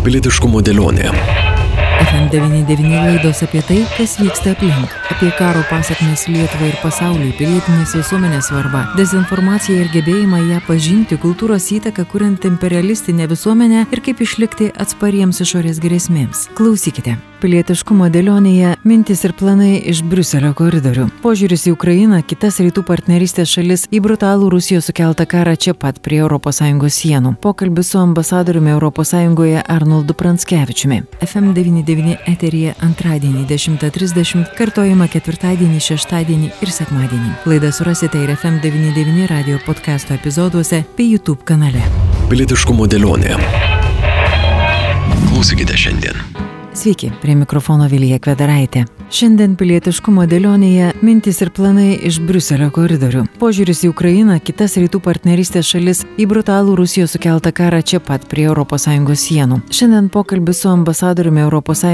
Pilietiškumo dėlionė. FM99 laidos apie tai, kas vyksta aplink, apie karo pasakmes Lietuvai ir pasauliui, pilietinės visuomenės svarbą, dezinformaciją ir gebėjimą ją pažinti, kultūros įtaką, kuriant imperialistinę visuomenę ir kaip išlikti atspariems išorės grėsmėms. Klausykite. Pilietiškumo dėlionėje mintis ir planai iš Bruselio koridorių. Požiūris į Ukrainą, kitas rytų partnerystės šalis į brutalų Rusijos sukeltą karą čia pat prie ES sienų. Pokalbis su ambasadoriumi ES Arnoldu Pranskevičiumi. FM99 eterija antradienį 10.30, kartojama ketvirtadienį, šeštadienį ir sekmadienį. Laidą surasite ir FM99 radio podcast'o epizoduose bei YouTube kanale. Pilietiškumo dėlionė. Klausykite šiandien. Sveiki, prie mikrofono Vilija Kvedaraitė. Šiandien pilietiškumo dėlionėje mintis ir planai iš Bruselio koridorių. Požiūris į Ukrainą, kitas rytų partnerystės šalis į brutalų Rusijos sukeltą karą čia pat prie ES sienų. Šiandien pokalbis su ambasadoriumi ES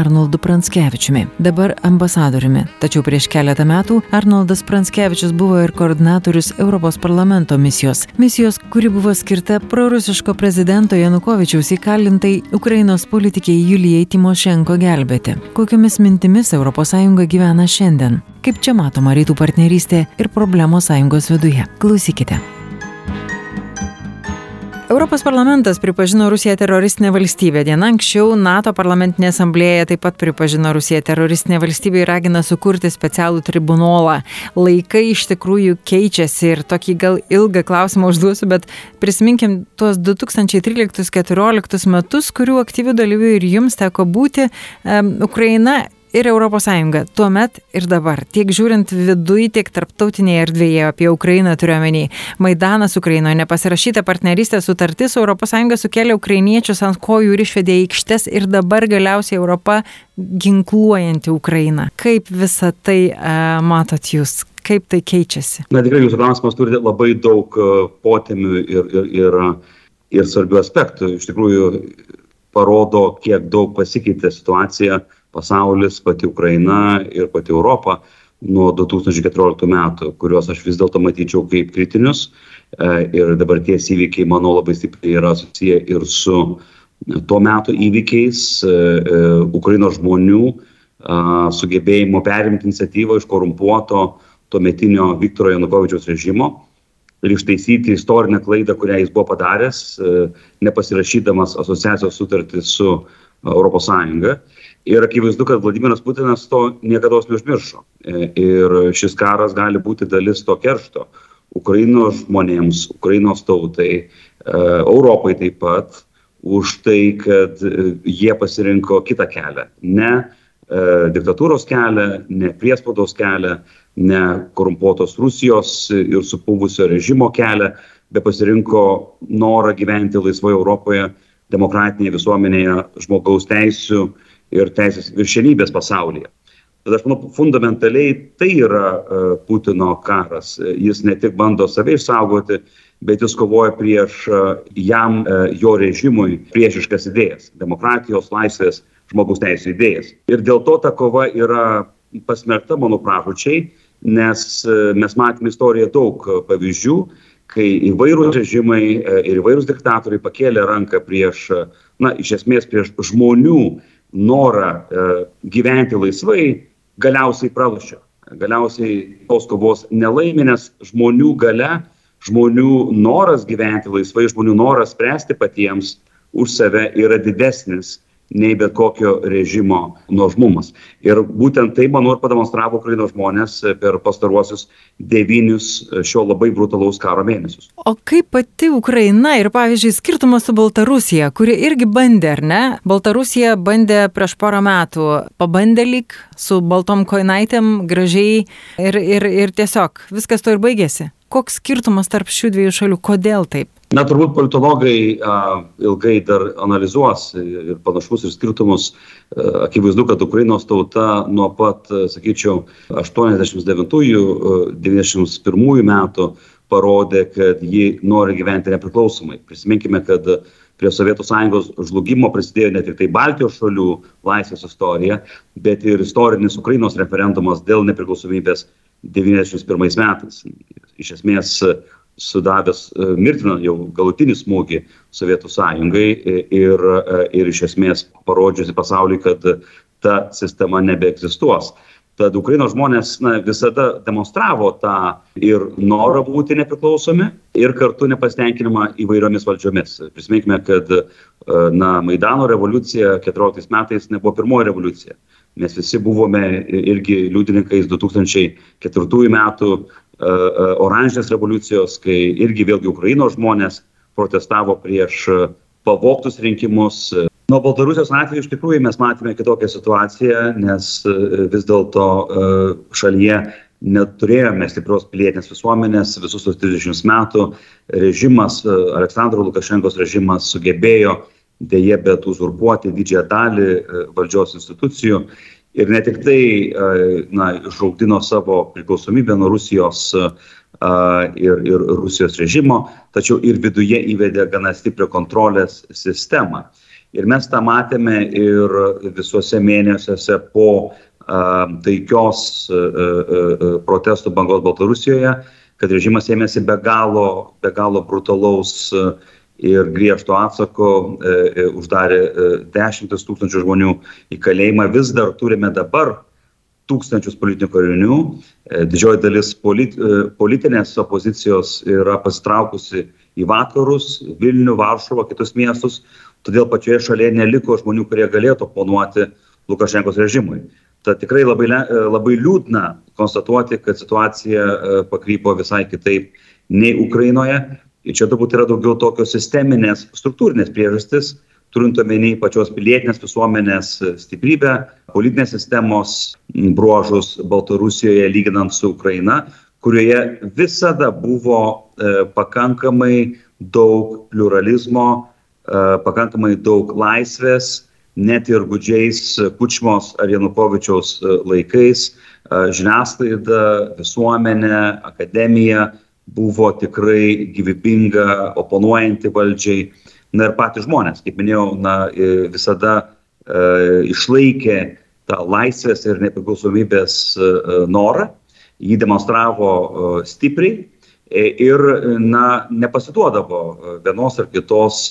Arnoldu Pranskevičiumi. Dabar ambasadoriumi. Tačiau prieš keletą metų Arnoldas Pranskevičius buvo ir koordinatorius Europos parlamento misijos. Misijos, kuri buvo skirta prorusiško prezidento Janukovičiaus įkalintai Ukrainos politikiai Julijai Timošenko gelbėti. Kokiamis mintimis ES gyvena šiandien? Kaip čia matoma rytų partnerystė ir problemos sąjungos viduje? Klausykite. Europos parlamentas pripažino Rusiją teroristinė valstybė. Diena anksčiau NATO parlamentinė asamblėja taip pat pripažino Rusiją teroristinė valstybė ir ragina sukurti specialų tribunolą. Laikai iš tikrųjų keičiasi ir tokį gal ilgą klausimą užduosiu, bet prisiminkim tuos 2013-2014 metus, kurių aktyvių dalyvių ir jums teko būti. Ukraina ir ES tuomet ir dabar, tiek žiūrint viduje, tiek tarptautinėje erdvėje apie Ukrainą turiuomenį. Maidanas Ukrainoje, nepasirašyta partnerystės sutartis su ES sukėlė ukrainiečius ant kojų ir išvedė aikštes ir dabar galiausiai Europa ginkluojanti Ukrainą. Kaip visą tai uh, matot jūs? Kaip tai keičiasi? Na tikrai jūsų klausimas turi labai daug potemių ir, ir, ir, ir svarbių aspektų. Iš tikrųjų parodo, kiek daug pasikeitė situacija pasaulis, pati Ukraina ir pati Europa nuo 2014 metų, kuriuos aš vis dėlto matyčiau kaip kritinius. E, ir dabar tie įvykiai, manau, labai stipriai yra susiję ir su tuo metu įvykiais, e, e, Ukrainos žmonių sugebėjimo perimti iniciatyvą iš korumpuoto tuometinio Viktoro Janukovičiaus režimo ir ištaisyti istorinę klaidą, kurią jis buvo padaręs, nepasirašydamas asociacijos sutartį su ES ir akivaizdu kad vladimiras putinas to niekados neužmiršo. E, ir šis karas gali būti dalis to keršto. Ukrainos žmonėms ukrainos tautai e, europai taip pat už tai kad e, jie pasirinko kitą kelią. Ne diktatūros kelią ne priespaudos kelią ne korumpuotos rusijos ir supuvusio režimo kelią bet pasirinko norą gyventi laisvoje europoje demokratinėje visuomenėje žmogaus teisių ir teisės viršenybės pasaulyje. Tad aš manau, fundamentaliai tai yra uh, Putino karas. Jis ne tik bando save išsaugoti, bet jis kovoja prieš uh, jam, uh, jo režimui priešiškas idėjas - demokratijos, laisvės, žmogaus teisų idėjas. Ir dėl to ta kova yra pasmerkta mano pražučiai, nes mes matėme istorijoje daug pavyzdžių, kai įvairūs režimai ir įvairūs diktatoriai pakėlė ranką prieš, na, iš esmės prieš žmonių norą e, gyventi laisvai galiausiai pralošia. Galiausiai tos kovos nelaimė, nes žmonių gale, žmonių noras gyventi laisvai, žmonių noras spręsti patiems už save yra didesnis nei bet kokio režimo nuožmumas. Ir būtent tai, manau, ir pademonstravo Ukrainos žmonės per pastaruosius devynius šio labai brutalaus karo mėnesius. O kaip pati Ukraina ir, pavyzdžiui, skirtumas su Baltarusija, kuri irgi bandė, ar ne? Baltarusija bandė prieš porą metų, pabandė lyg su baltom koinaitėm gražiai ir, ir, ir tiesiog viskas to ir baigėsi. Koks skirtumas tarp šių dviejų šalių, kodėl taip? na turbūt politologai a, ilgai dar analizuos ir panašumus ir skirtumus. A, akivaizdu, kad Ukrainos tauta nuo pat, sakyčiau, 89-91 metų parodė, kad ji nori gyventi nepriklausomai. Prisiminkime, kad prie Sovietų sąjungos žlugimo prisidėjo ne tik tai Baltijos šalių laisvės istorija, bet ir istorinis Ukrainos referendumas dėl nepriklausomybės 91 metais. Iš esmės sudavęs mirtiną jau galutinį smūgį Sovietų sąjungai ir, ir iš esmės parodžiusi pasauliui, kad ta sistema nebeegzistuos. Tad Ukrainos žmonės na, visada demonstravo tą ir norą būti nepriklausomi, ir kartu nepasitenkinimą įvairiomis valdžiomis. Prisiminkime, kad na, Maidano revoliucija 14 metais nebuvo pirmoji revoliucija. Mes visi buvome irgi liudininkais 2004 metų oranžinės revoliucijos, kai irgi vėlgi Ukrainos žmonės protestavo prieš pavogtus rinkimus, nuo baltarusijos atveju iš tikrųjų mes matėme kitokią situaciją nes vis dėlto šalyje neturėjome stiprios pilietinės visuomenės visus tuos trisdešims metų. Režimas aleksandro lukašenkos režimas sugebėjo deja bet uzurpuoti didžiąją dalį valdžios institucijų ir ne tik tai na išaugdino savo priklausomybę nuo rusijos ir, ir Rusijos režimo, tačiau ir viduje įvedė gana stiprią kontrolės sistemą. Ir mes tą matėme ir visuose mėnesiuose po taikios protestų bangos Baltarusijoje, kad režimas ėmėsi be galo, be galo brutalaus ir griežto atsako, uždarė dešimtis tūkstančių žmonių į kalėjimą. Vis dar turime dabar tūkstančius politinių karinių. Didžioji dalis polit, politinės opozicijos yra pasitraukusi į vakarus, Vilnių, Varšuvą, kitus miestus, todėl pačioje šalyje neliko žmonių, kurie galėtų oponuoti Lukašenkos režimui. Tad tikrai labai, labai liūdna konstatuoti, kad situacija e, pakrypo visai kitaip nei Ukrainoje. Ir čia turbūt yra daugiau tokios sisteminės, struktūrinės priežastis, turint omeny pačios pilietinės visuomenės stiprybę, politinės sistemos bruožus Baltarusijoje lyginant su Ukraina, kurioje visada buvo e, pakankamai daug pluralizmo, pakankamai daug laisvės, net ir gudžiais Kučmos ar Janukovičiaus laikais. Žiniasklaida, visuomenė, akademija buvo tikrai gyvybinga, oponuojanti valdžiai. Na ir patys žmonės, kaip minėjau, na, visada e, išlaikė tą laisvės ir nepriklausomybės e, norą, jį demonstravo e, stipriai ir na, nepasiduodavo vienos ar kitos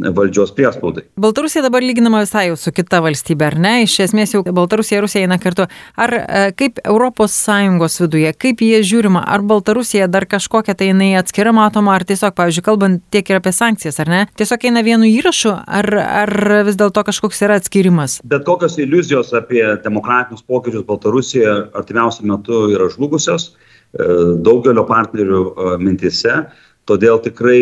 valdžios priespaudai. Baltarusija dabar lyginama visai su kita valstybė, ar ne? Iš esmės jau Baltarusija ir Rusija eina kartu. Ar e, kaip ES viduje, kaip jie žiūrima, ar Baltarusija dar kažkokia tai jinai atskira matoma, ar tiesiog, pavyzdžiui, kalbant tiek ir apie sankcijas, ar ne? Tiesiog eina vienu įrašu, ar, ar vis dėlto kažkoks yra atskirimas? Bet kokios iliuzijos apie demokratinius pokyčius Baltarusijoje artimiausiu metu yra žlugusios e, daugelio partnerių e, mintise todėl tikrai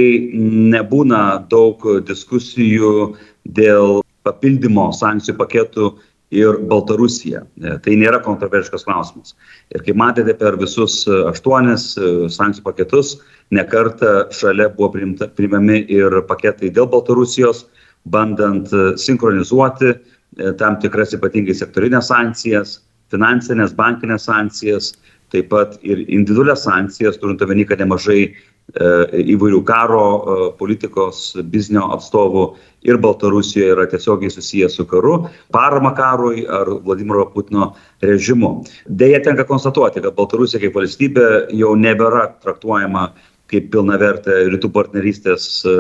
nebūna daug diskusijų dėl papildymo sankcijų paketų ir Baltarusija. Tai nėra kontroversiškas klausimas. Ir kaip matėte per visus aštuonis sankcijų paketus, nekarta šalia buvo priimta, priimami ir paketai dėl Baltarusijos, bandant sinchronizuoti tam tikras ypatingai sektorinės sankcijas, finansinės, bankinės sankcijas, taip pat ir individualias sankcijas, turint omeny, kad nemažai E, įvairių karo e, politikos biznio atstovų ir Baltarusijoje yra tiesiogiai susijęs su karu, parama karui ar Vladimiro Putino režimu. Deja, tenka konstatuoti, kad Baltarusija kaip valstybė jau nebėra traktuojama kaip pilnavertė rytų partnerystės e,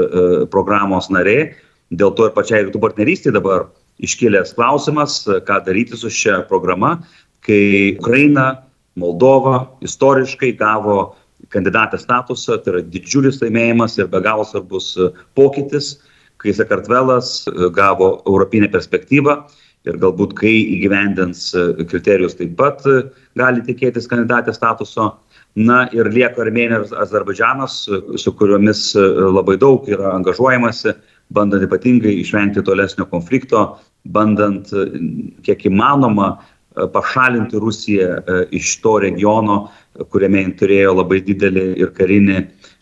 programos narė. Dėl to ir pačiai rytų partnerystė dabar iškėlęs klausimas, ką daryti su šia programa, kai Ukraina, Moldova istoriškai gavo kandidatės statusą, tai yra didžiulis laimėjimas ir be galo svarbus e, pokytis, kai Sakartvelas e, gavo europinę perspektyvą ir galbūt kai įgyvendins e, kriterijus taip pat gali tikėtis kandidatės statuso. Na ir lieka Armenija ir Azerbaidžianas, su kuriomis labai daug yra angažuojamasi, bandant ypatingai išvengti tolesnio konflikto, bandant kiek įmanoma pašalinti Rusiją iš to regiono, kuriame jin turėjo labai didelį ir karinį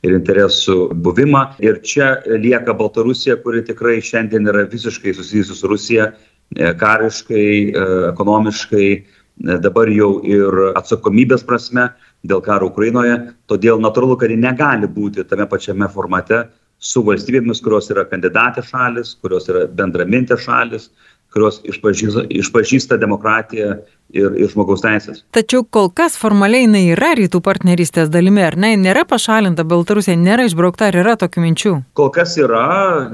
ir interesų buvimą. Ir čia lieka Baltarusija, kuri tikrai šiandien yra visiškai susijusi su Rusija e, kariškai, e, ekonomiškai, e, dabar jau ir atsakomybės prasme dėl karo Ukrainoje. Todėl natūralu, kad ji negali būti tame pačiame formate su valstybėmis, kurios yra kandidatė šalis, kurios yra bendramintė šalis, kurios išpažįsta, išpažįsta demokratiją ir, ir žmogaus teisės. Tačiau kol kas formaliai jinai yra rytų partnerystės dalimi, ar ne? Nėra pašalinta Baltarusija, nėra išbraukta, ar yra tokių minčių? Kol kas yra,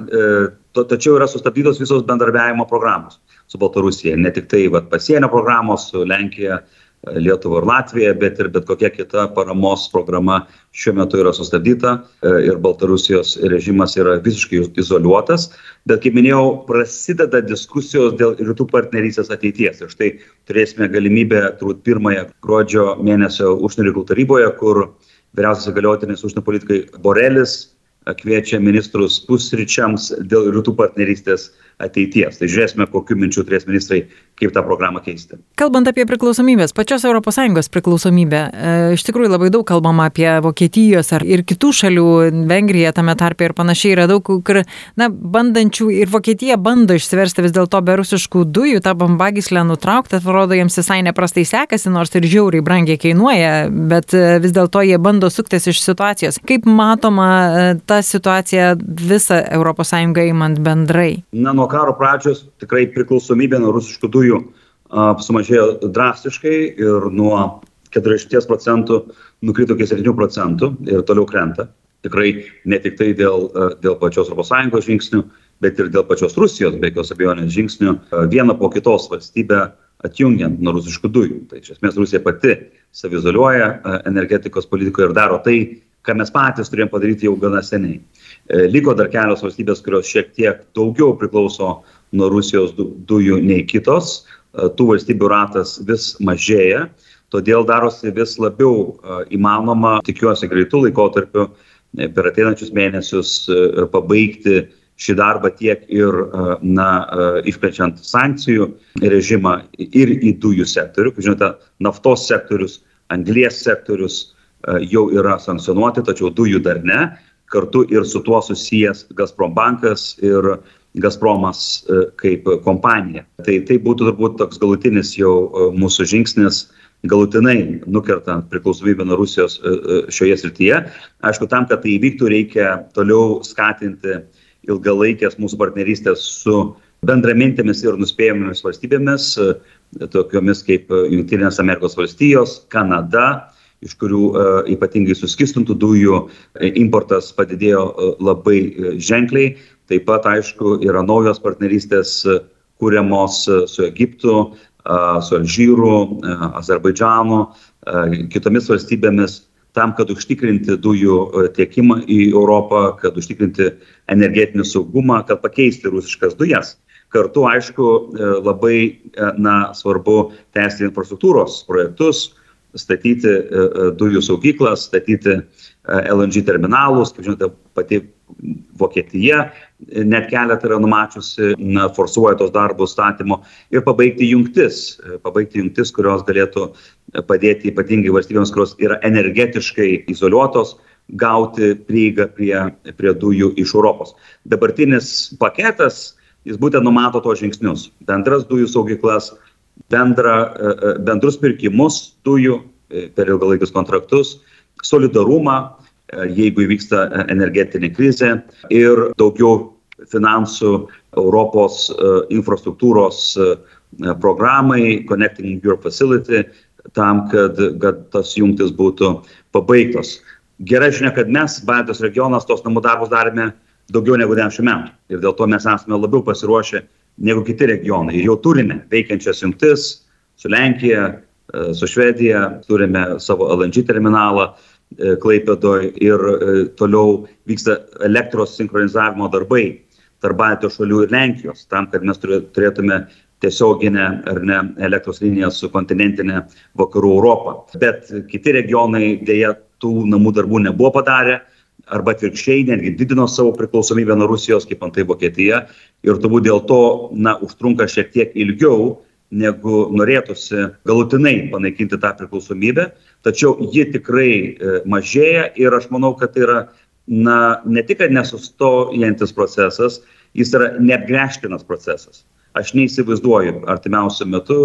e, tačiau yra sustabdytos visos bendarbiavimo programos su Baltarusija. Ne tik tai vat, pasienio programos su Lenkija, Lietuva ir Latvija, bet ir bet kokia kita paramos programa šiuo metu yra sustabdyta e, ir Baltarusijos režimas yra visiškai izoliuotas. Bet, kaip minėjau, prasideda diskusijos dėl rytų partnerystės ateities. Ir štai turėsime galimybę, turbūt pirmąją gruodžio mėnesio užsienio reikalų taryboje, kur vyriausias įgaliotinis užsienio politikai Borelis kviečia ministrus pusryčiams dėl rytų partnerystės ateities. Tai žiūrėsime, kokiu minčiu turės ministrai, kaip tą programą keisti. Kalbant apie priklausomybės, pačios ES priklausomybę, e, iš tikrųjų labai daug kalbama apie Vokietijos ar ir kitų šalių, Vengrija tame tarpe ir panašiai yra daug, kur, na, bandančių ir Vokietija bando išsiversti vis dėlto be rusiškų dujų, tą bambagislę nutraukti, atrodo jiems visai neprastai sekasi, nors ir žiauriai brangiai kainuoja, bet e, vis dėlto jie bando suktis iš situacijos. Kaip matoma e, ta situacija visą ES įmant bendrai? Na, nuo karo pradžios tikrai priklausomybė nuo rusiškų dujų sumažėjo drastiškai ir nuo 40 procentų nukrito iki 7 procentų ir toliau krenta. Tikrai ne tik tai dėl, dėl pačios ES žingsnių, bet ir dėl pačios Rusijos, be jokios abejonės žingsnių, vieną po kitos valstybę atjungiant nuo rusiškų dujų. Tai iš esmės Rusija pati savizoliuoja energetikos politikoje ir daro tai, ką mes patys turėjom padaryti jau gana seniai. E, liko dar kelios valstybės, kurios šiek tiek daugiau priklauso nuo Rusijos dujų nei kitos. E, tų valstybių ratas vis mažėja, todėl darosi vis labiau e, įmanoma, tikiuosi, greitų laikotarpių per ateinančius mėnesius pabaigti šį darbą tiek ir, na, išplečiant sankcijų režimą ir į dujų sektorių. Kaip žinote, naftos sektorius, anglies sektorius jau yra sankcionuoti, tačiau dujų dar ne kartu ir su tuo susijęs Gazprom bankas ir Gazpromas e, kaip kompanija. Tai tai būtų turbūt toks galutinis jau e, mūsų žingsnis galutinai nukertant priklausomybę nuo Rusijos e, šioje srityje. Aišku, tam, kad tai įvyktų, reikia toliau skatinti ilgalaikės mūsų partnerystės su bendramintėmis ir nuspėjamomis valstybėmis, tokiomis kaip Junktinės Amerikos valstijos, Kanada, iš kurių e, ypatingai suskistintų dujų e, importas padidėjo e, labai ženkliai. Taip pat, aišku, yra naujos partnerystės kūriamos su Egiptu, su Alžyru, Azerbaidžanu, kitomis valstybėmis tam, kad užtikrinti dujų tiekimą į Europą, kad užtikrinti energetinį saugumą, kad pakeisti rusiškas dujas. Kartu, aišku, labai na, svarbu tęsti infrastruktūros projektus, statyti e, e, dujų saugyklas, statyti e, LNG terminalus, kaip žinote, pati Vokietija net keletą yra numačiusi, na, forsuoja tos darbus statymo ir pabaigti jungtis, pabaigti jungtis, kurios galėtų padėti ypatingai valstybėms, kurios yra energetiškai izoliuotos, gauti prieigą prie, prie dujų iš Europos. Dabartinis paketas, jis būtent numato tos žingsnius. Bendras dujų saugyklas, bendra, e, e, bendrus pirkimus dujų e, per ilgalaikius kontraktus, solidarumą, jeigu įvyksta energetinė krizė ir daugiau finansų Europos infrastruktūros programai Connecting Europe Facility tam, kad, kad tas jungtis būtų pabaigtos. Gerai žinia, kad mes, Baltijos regionas, tos namų darbus darėme daugiau negu 10 metų ir dėl to mes esame labiau pasiruošę negu kiti regionai. Ir jau turime veikiančias jungtis su Lenkija, e, su Švedija, turime savo LNG terminalą e, Klaipėdoje ir e, toliau vyksta elektros sinchronizavimo darbai tarp Baltijos šalių ir Lenkijos, tam, kad mes turėtume tiesioginę ar ne elektros liniją su kontinentinė vakarų Europą. Bet kiti regionai dėja tų namų darbų nebuvo padarę arba atvirkščiai netgi didino savo priklausomybę nuo Rusijos, kaip antai Vokietija. Ir turbūt dėl to, na, užtrunka šiek tiek ilgiau, negu norėtųsi galutinai panaikinti tą priklausomybę. Tačiau ji tikrai e, mažėja ir aš manau, kad tai yra, na, ne tik, nesustojantis procesas, jis yra neapgręžtinas procesas. Aš neįsivaizduoju artimiausiu metu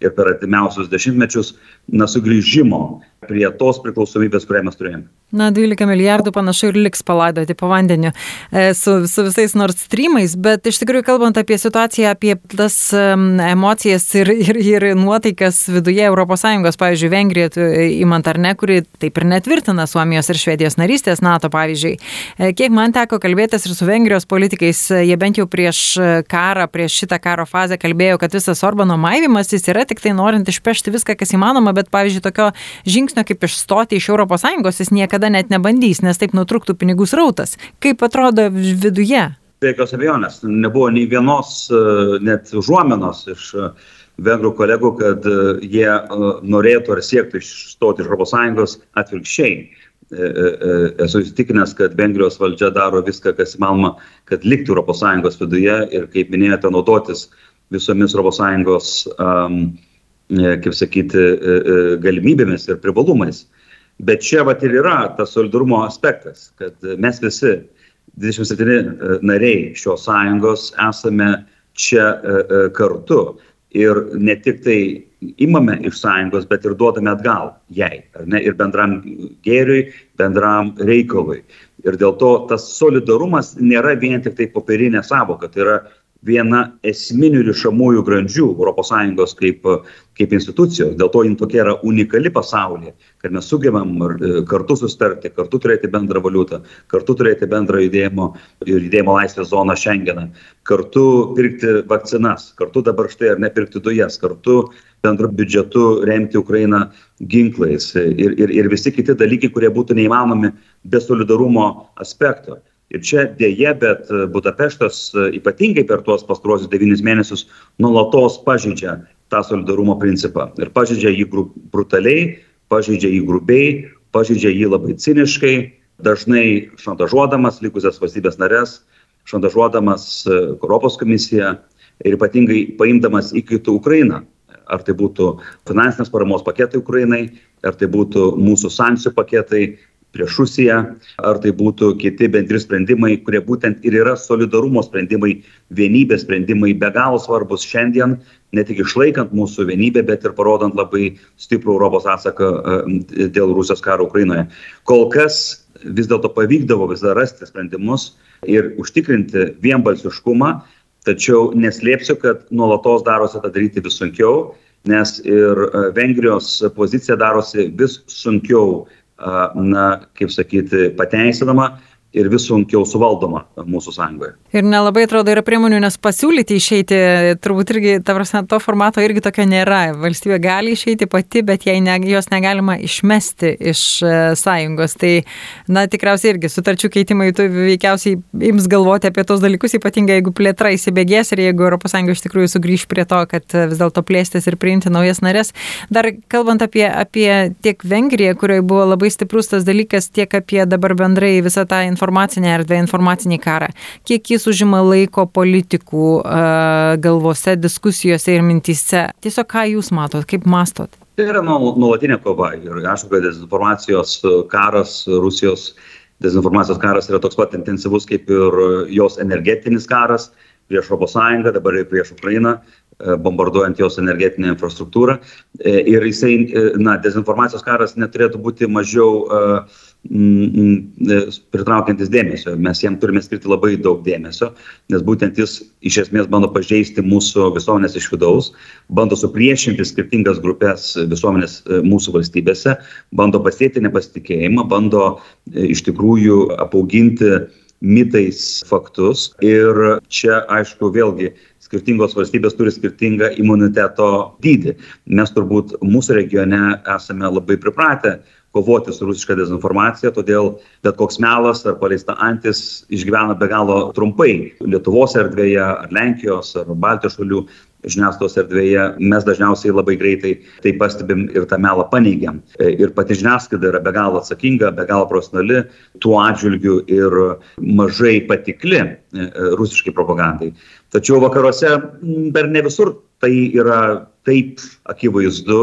ir per artimiausius dešimtmečius na sugrįžimo prie tos priklausomybės, kurią mes turėjome. Na, 12 milijardų panašu ir liks palaidoti po vandeniu e, su, su visais Nord Streamais, bet iš tikrųjų kalbant apie situaciją, apie tas emocijas ir, ir, ir nuotaikas viduje ES, pavyzdžiui, Vengrija, įmant ar ne, kuri taip ir netvirtina Suomijos ir Švedijos narystės NATO, pavyzdžiui. E, kiek man teko kalbėtis ir su Vengrijos politikais, e, jie bent jau prieš karą, prieš šitą karo fazę kalbėjo, kad visas Orbano maivimas jis yra tik tai norint išpešti viską, kas įmanoma, bet, pavyzdžiui, tokio žingsnio kaip išstoti iš ES jis niekada net nebandys, nes taip nutrūktų pinigų srautas. Kaip atrodo viduje? Be jokios abejonės, nebuvo nei vienos e, net užuomenos iš e, vengrų kolegų, kad e, jie norėtų ar siektų išstoti iš ES atvirkščiai. Esu įsitikinęs, kad Vengrijos valdžia daro viską, kas įmanoma, kad liktų ES viduje ir, kaip minėjote, naudotis visomis ES, um, kaip sakyti, galimybėmis ir privalumais. Bet čia vat ir yra tas solidarumo aspektas, kad mes visi 27 e, nariai šios sąjungos esame čia e, e, kartu ir ne tik tai imame iš sąjungos, bet ir duodame atgal jai, ne, ir bendram gėriui, bendram reikalui. Ir dėl to tas solidarumas nėra vien tik tai popierinė savoka, tai yra viena esminių rišamųjų grandžių ES kaip, kaip institucijos. Dėl to jin tokia yra unikali pasaulyje, kad mes sugebam e, kartu sustarti, kartu turėti bendrą valiutą, kartu turėti bendrą judėjimo ir judėjimo laisvės zoną šiandieną, kartu pirkti vakcinas, kartu dabar štai ar nepirkti dujas, kartu bendru biudžetu remti Ukrainą ginklais ir, ir, ir visi kiti dalykai, kurie būtų neįmanomi be solidarumo aspekto. Ir čia dėje, bet e, Budapeštas e, ypatingai per tuos pastruosius devynis mėnesius nuolatos pažydžia tą solidarumo principą. Ir pažydžia jį brutaliai, pažydžia jį grubiai, pažydžia jį labai ciniškai, dažnai šantažuodamas likusias valstybės narės, šantažuodamas e, Europos komisiją ir ypatingai paimdamas įkaitų Ukrainą. Ar tai būtų finansinės paramos paketai Ukrainai, ar tai būtų mūsų sankcijų paketai, prieš Rusiją, ar tai būtų kiti bendri sprendimai, kurie būtent ir yra solidarumo sprendimai, vienybės sprendimai be galo svarbus šiandien, ne tik išlaikant mūsų vienybę, bet ir parodant labai stiprų Europos atsaką e, dėl Rusijos karo Ukrainoje. Kol kas vis dėlto pavykdavo vis dar rasti sprendimus ir užtikrinti vienbalsiškumą, tačiau neslėpsiu, kad nuolatos darosi tą daryti vis sunkiau, nes ir e, Vengrijos pozicija darosi vis sunkiau na, kaip sakyti, pateisinama ir vis sunkiau suvaldoma mūsų sąjungoje. Ir nelabai atrodo yra priemonių, nes pasiūlyti išeiti, turbūt irgi, ta prasme, to formato irgi tokio nėra. Valstybė gali išeiti pati, bet jai ne, jos negalima išmesti iš e, sąjungos. Tai, na, tikriausiai irgi sutarčių keitimai, tu veikiausiai ims galvoti apie tos dalykus, ypatingai jeigu plėtra įsibėgės ir jeigu ES iš tikrųjų sugrįž prie to, kad vis dėlto plėstis ir priimti naujas narės. Dar kalbant apie, apie tiek Vengriją, kurioje buvo labai stiprus tas dalykas, tiek apie dabar bendrai visą tą informaciją informacinę erdvę, informacinį karą, kiek jis užima laiko politikų galvose, diskusijose ir mintise. Tiesiog ką jūs matot, kaip mastot? Tai yra nuolatinė kova ir aišku, kad dezinformacijos karas Rusijos dezinformacijos karas yra toks pat intensyvus kaip ir jos energetinis karas prieš Europos Sąjungą, dabar ir prieš Ukrainą, bombarduojant jos energetinę infrastruktūrą. E, ir jisai, e, na, dezinformacijos karas neturėtų būti mažiau uh, e, pritraukiantis dėmesio. Mes jam turime skirti labai daug dėmesio, nes būtent jis iš esmės bando pažeisti mūsų visuomenės iš vidaus, bando supriešinti skirtingas grupės visuomenės e, mūsų valstybėse, bando pasėti nepasitikėjimą, bando e, iš tikrųjų apauginti mitais faktus. Ir čia, aišku, vėlgi skirtingos valstybės turi skirtingą imuniteto dydį. Mes turbūt mūsų regione esame labai pripratę kovoti su rusiška dezinformacija, todėl bet koks melas ar paleista antis išgyvena be galo trumpai. Lietuvos erdvėje, ar Lenkijos, ar Baltijos šalių žiniasklaidos erdvėje mes dažniausiai labai greitai tai pastebim ir tą melą paneigiam. Ir pati žiniasklaida yra be galo atsakinga, be galo profesionali tuo atžvilgiu ir mažai patikli e, rusiškai propagandai. Tačiau vakaruose dar ne visur tai yra taip akivaizdu,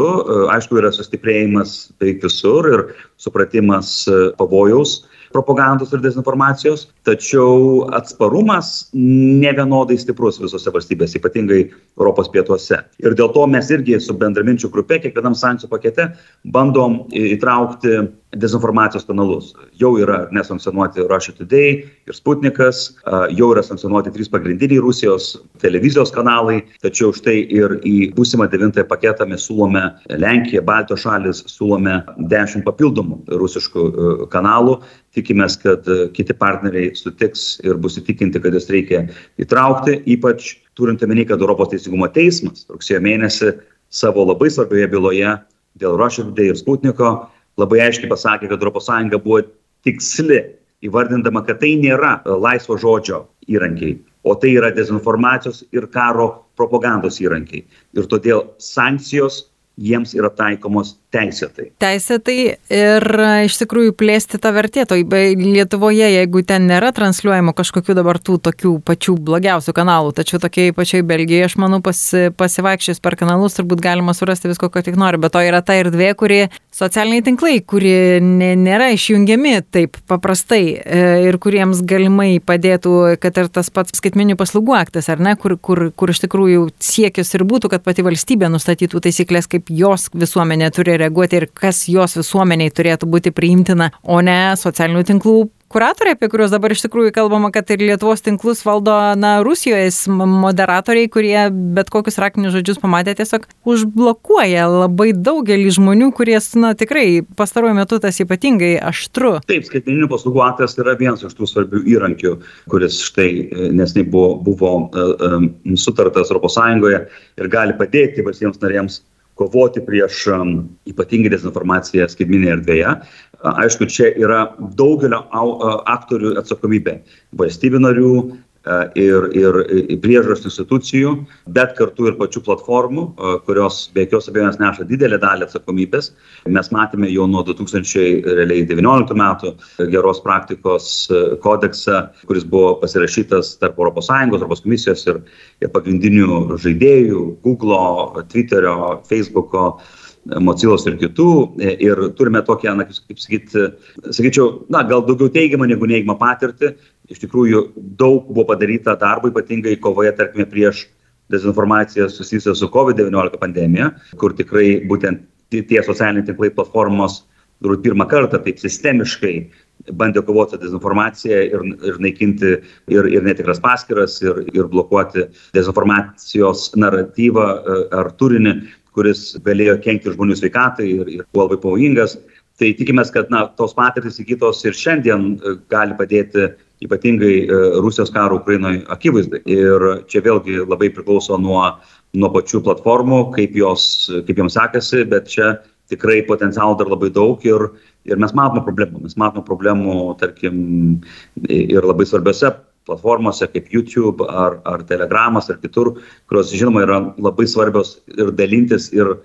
aišku, yra sustiprėjimas beveik visur ir supratimas e, pavojaus, propagandos ir dezinformacijos, tačiau atsparumas nevienodai stiprus visose valstybėse, ypatingai Europos pietuose. Ir dėl to mes irgi su bendraminčių grupė kiekvienam sankcijų pakete bandom įtraukti dezinformacijos kanalus. Jau yra nesankcionuoti Russia Today ir Sputnikas, jau yra sankcionuoti trys pagrindiniai Rusijos televizijos kanalai, tačiau štai ir į būsimą devintąją paketą mes siūlome Lenkiją, Baltijos šalis, siūlome dešimt papildomų rusiškų kanalų. Tikimės, kad kiti partneriai sutiks ir bus įtikinti, kad jas reikia įtraukti, ypač turint omeny, kad Europos teisingumo teismas rugsėjo mėnesį savo labai svarbioje byloje dėl Russia Today ir Sputniko labai aiškiai pasakė, kad ES buvo tiksli, įvardindama, kad tai nėra e, laisvo žodžio įrankiai, o tai yra dezinformacijos ir karo propagandos įrankiai. Ir todėl sankcijos jiems yra taikomos teisėtai. Teisėtai ir iš tikrųjų plėsti tą vertėto. Lietuvoje, jeigu ten nėra transliuojama kažkokių dabar tų tokių pačių blogiausių kanalų, tačiau tokiai pačiai Belgijai, aš manau, pas, pasivaikščius per kanalus turbūt galima surasti visko, ko tik nori, bet to yra ta erdvė, kuri socialiniai tinklai, kurie nėra išjungiami taip paprastai e, ir kuriems galimai padėtų, kad ir tas pats skaitminių paslaugų aktas, ar ne, kur, kur, kur iš tikrųjų siekis ir būtų, kad pati valstybė nustatytų taisyklės, kaip jos visuomenė turi reaguoti ir kas jos visuomeniai turėtų būti priimtina, o ne socialinių tinklų kuratoriai, apie kuriuos dabar iš tikrųjų kalbama, kad ir Lietuvos tinklus valdo, na, Rusijos moderatoriai, kurie bet kokius raktinius žodžius pamatė tiesiog užblokuoja labai daugelį žmonių, kurie, na, tikrai pastaruoju metu tas ypatingai aštru. Taip, skaitmeninių paslaugų aktas yra vienas iš tų svarbių įrankių, kuris štai e, nesnei buvo, buvo uh, um, sutartas ES ir gali padėti valstybėms narėms kovoti prieš um, ypatingai dezinformaciją skaitminėje erdvėje. Aišku, čia yra daugelio aktorių atsakomybė - valstybių narių, E, ir, ir priežos institucijų, bet kartu ir pačių platformų, e, kurios be jokios abejonės neša didelę dalį atsakomybės. Mes matėme jau nuo 2019 metų geros praktikos e, kodeksą, kuris buvo pasirašytas tarp ES, ES komisijos ir, ir pagrindinių žaidėjų - Google, Twitterio, Facebooko. Mozilos ir kitų. Ir turime tokią, na, kaip sakyti, sakyčiau, na, gal daugiau teigiamą negu neigiamą patirtį, iš tikrųjų daug buvo padaryta darbo, ypatingai kovoje, tarkime, prieš dezinformaciją susijusią su COVID-19 pandemija, kur tikrai būtent tie socialiniai tinklai platformos turbūt pirmą kartą taip sistemiškai bandė kovoti su dezinformacija ir, ir naikinti ir, ir netikras paskiras, ir, ir blokuoti dezinformacijos naratyvą e, ar turinį, kuris galėjo kenkti žmonių sveikatai ir, ir buvo labai pavojingas. Tai tikimės, kad na, tos patirtys įgytos ir šiandien e, gali padėti ypatingai e, Rusijos karo Ukrainoje akivaizdai. Ir čia vėlgi labai priklauso nuo, nuo pačių platformų, kaip, jos, kaip joms sekasi, bet čia tikrai potencialų dar labai daug ir, ir mes matome problemų. Mes matome problemų, tarkim, ir labai svarbiose platformose kaip YouTube ar, ar Telegramas ar kitur, kurios, žinoma, yra labai svarbios ir dalintis ir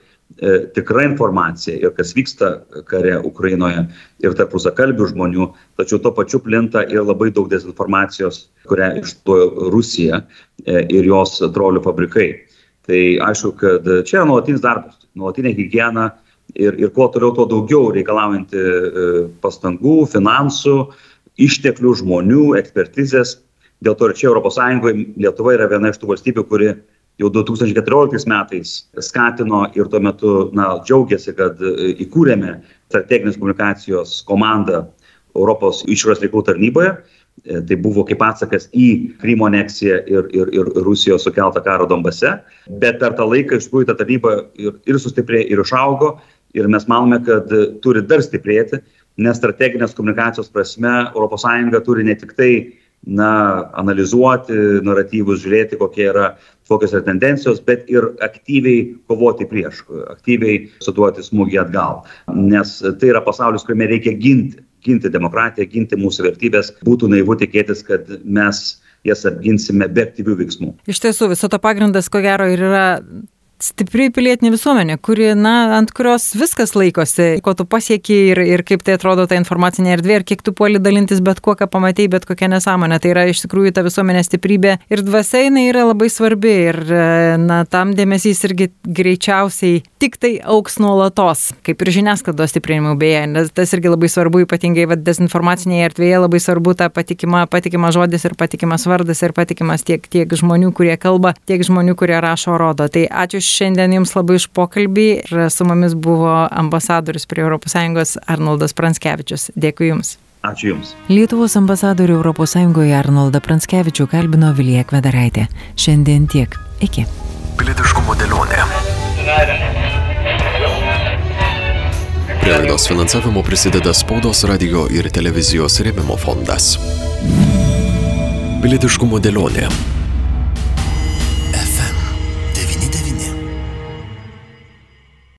tikra informacija ir kas vyksta kare Ukrainoje ir tarp rusakalbių žmonių, tačiau tuo pačiu plinta ir labai daug dezinformacijos, kurią ištuojo Rusija e, ir jos trolių fabrikai. Tai aišku, kad čia yra nuolatinis darbas, nuolatinė hygiena ir, ir kuo toliau, tuo daugiau reikalaujanti e, pastangų, finansų, išteklių, žmonių, ekspertizės. Dėl to ir čia ES Lietuva yra viena iš tų valstybių, kuri jau 2014 metais skatino ir tuo metu na, džiaugiasi, kad e, įkūrėme strateginės komunikacijos komandą Europos išorės reikalų tarnyboje. E, tai buvo kaip atsakas į Krymo aneksiją ir, ir, ir Rusijos sukeltą karą Dombase. Bet per tą laiką iš tikrųjų ta tarnyba ir, ir sustiprėjo, ir išaugo. Ir mes manome, kad turi dar stiprėti, nes strateginės komunikacijos prasme ES turi ne tik tai na, analizuoti naratyvus, žiūrėti, kokie yra, kokios yra tendencijos, bet ir aktyviai kovoti prieš, aktyviai suduoti smūgį atgal. Nes tai yra pasaulis, kuriame reikia ginti, ginti demokratiją, ginti mūsų vertybės. Būtų naivu tikėtis, kad mes jas apginsime be aktyvių veiksmų. Iš tiesų, viso to pagrindas, ko gero, ir yra stipri pilietinė visuomenė, kuri, na, ant kurios viskas laikosi, ko tu pasieki ir, ir kaip tai atrodo ta informacinė erdvė ir kiek tu puoli dalintis bet kuo, ką pamatai, bet kokią nesąmonę. Tai yra iš tikrųjų ta visuomenė stiprybė ir dvasia jinai yra labai svarbi ir, na, tam dėmesys irgi greičiausiai tik tai auks nuolatos, kaip ir žiniasklaidos stiprinimui beje, nes tas irgi labai svarbu, ypatingai va, dezinformacinėje erdvėje labai svarbu ta patikima, patikima žodis ir patikimas vardas ir patikimas tiek, tiek žmonių, kurie kalba, tiek žmonių, kurie rašo, rodo. Tai ačiū šiandien Jums labai iš pokalbį ir su mumis buvo ambasadorius prie ES Arnoldas Pranskevičius. Dėkui Jums. Ačiū Jums. Lietuvos ambasadorių ES Arnoldą Pranskevičių kalbino Vilija Kvedaraitė. Šiandien tiek. Iki. Pilietiškumo dėlionė. Prie laidos finansavimo prisideda spaudos radio ir televizijos rėmimo fondas. Pilietiškumo dėlionė.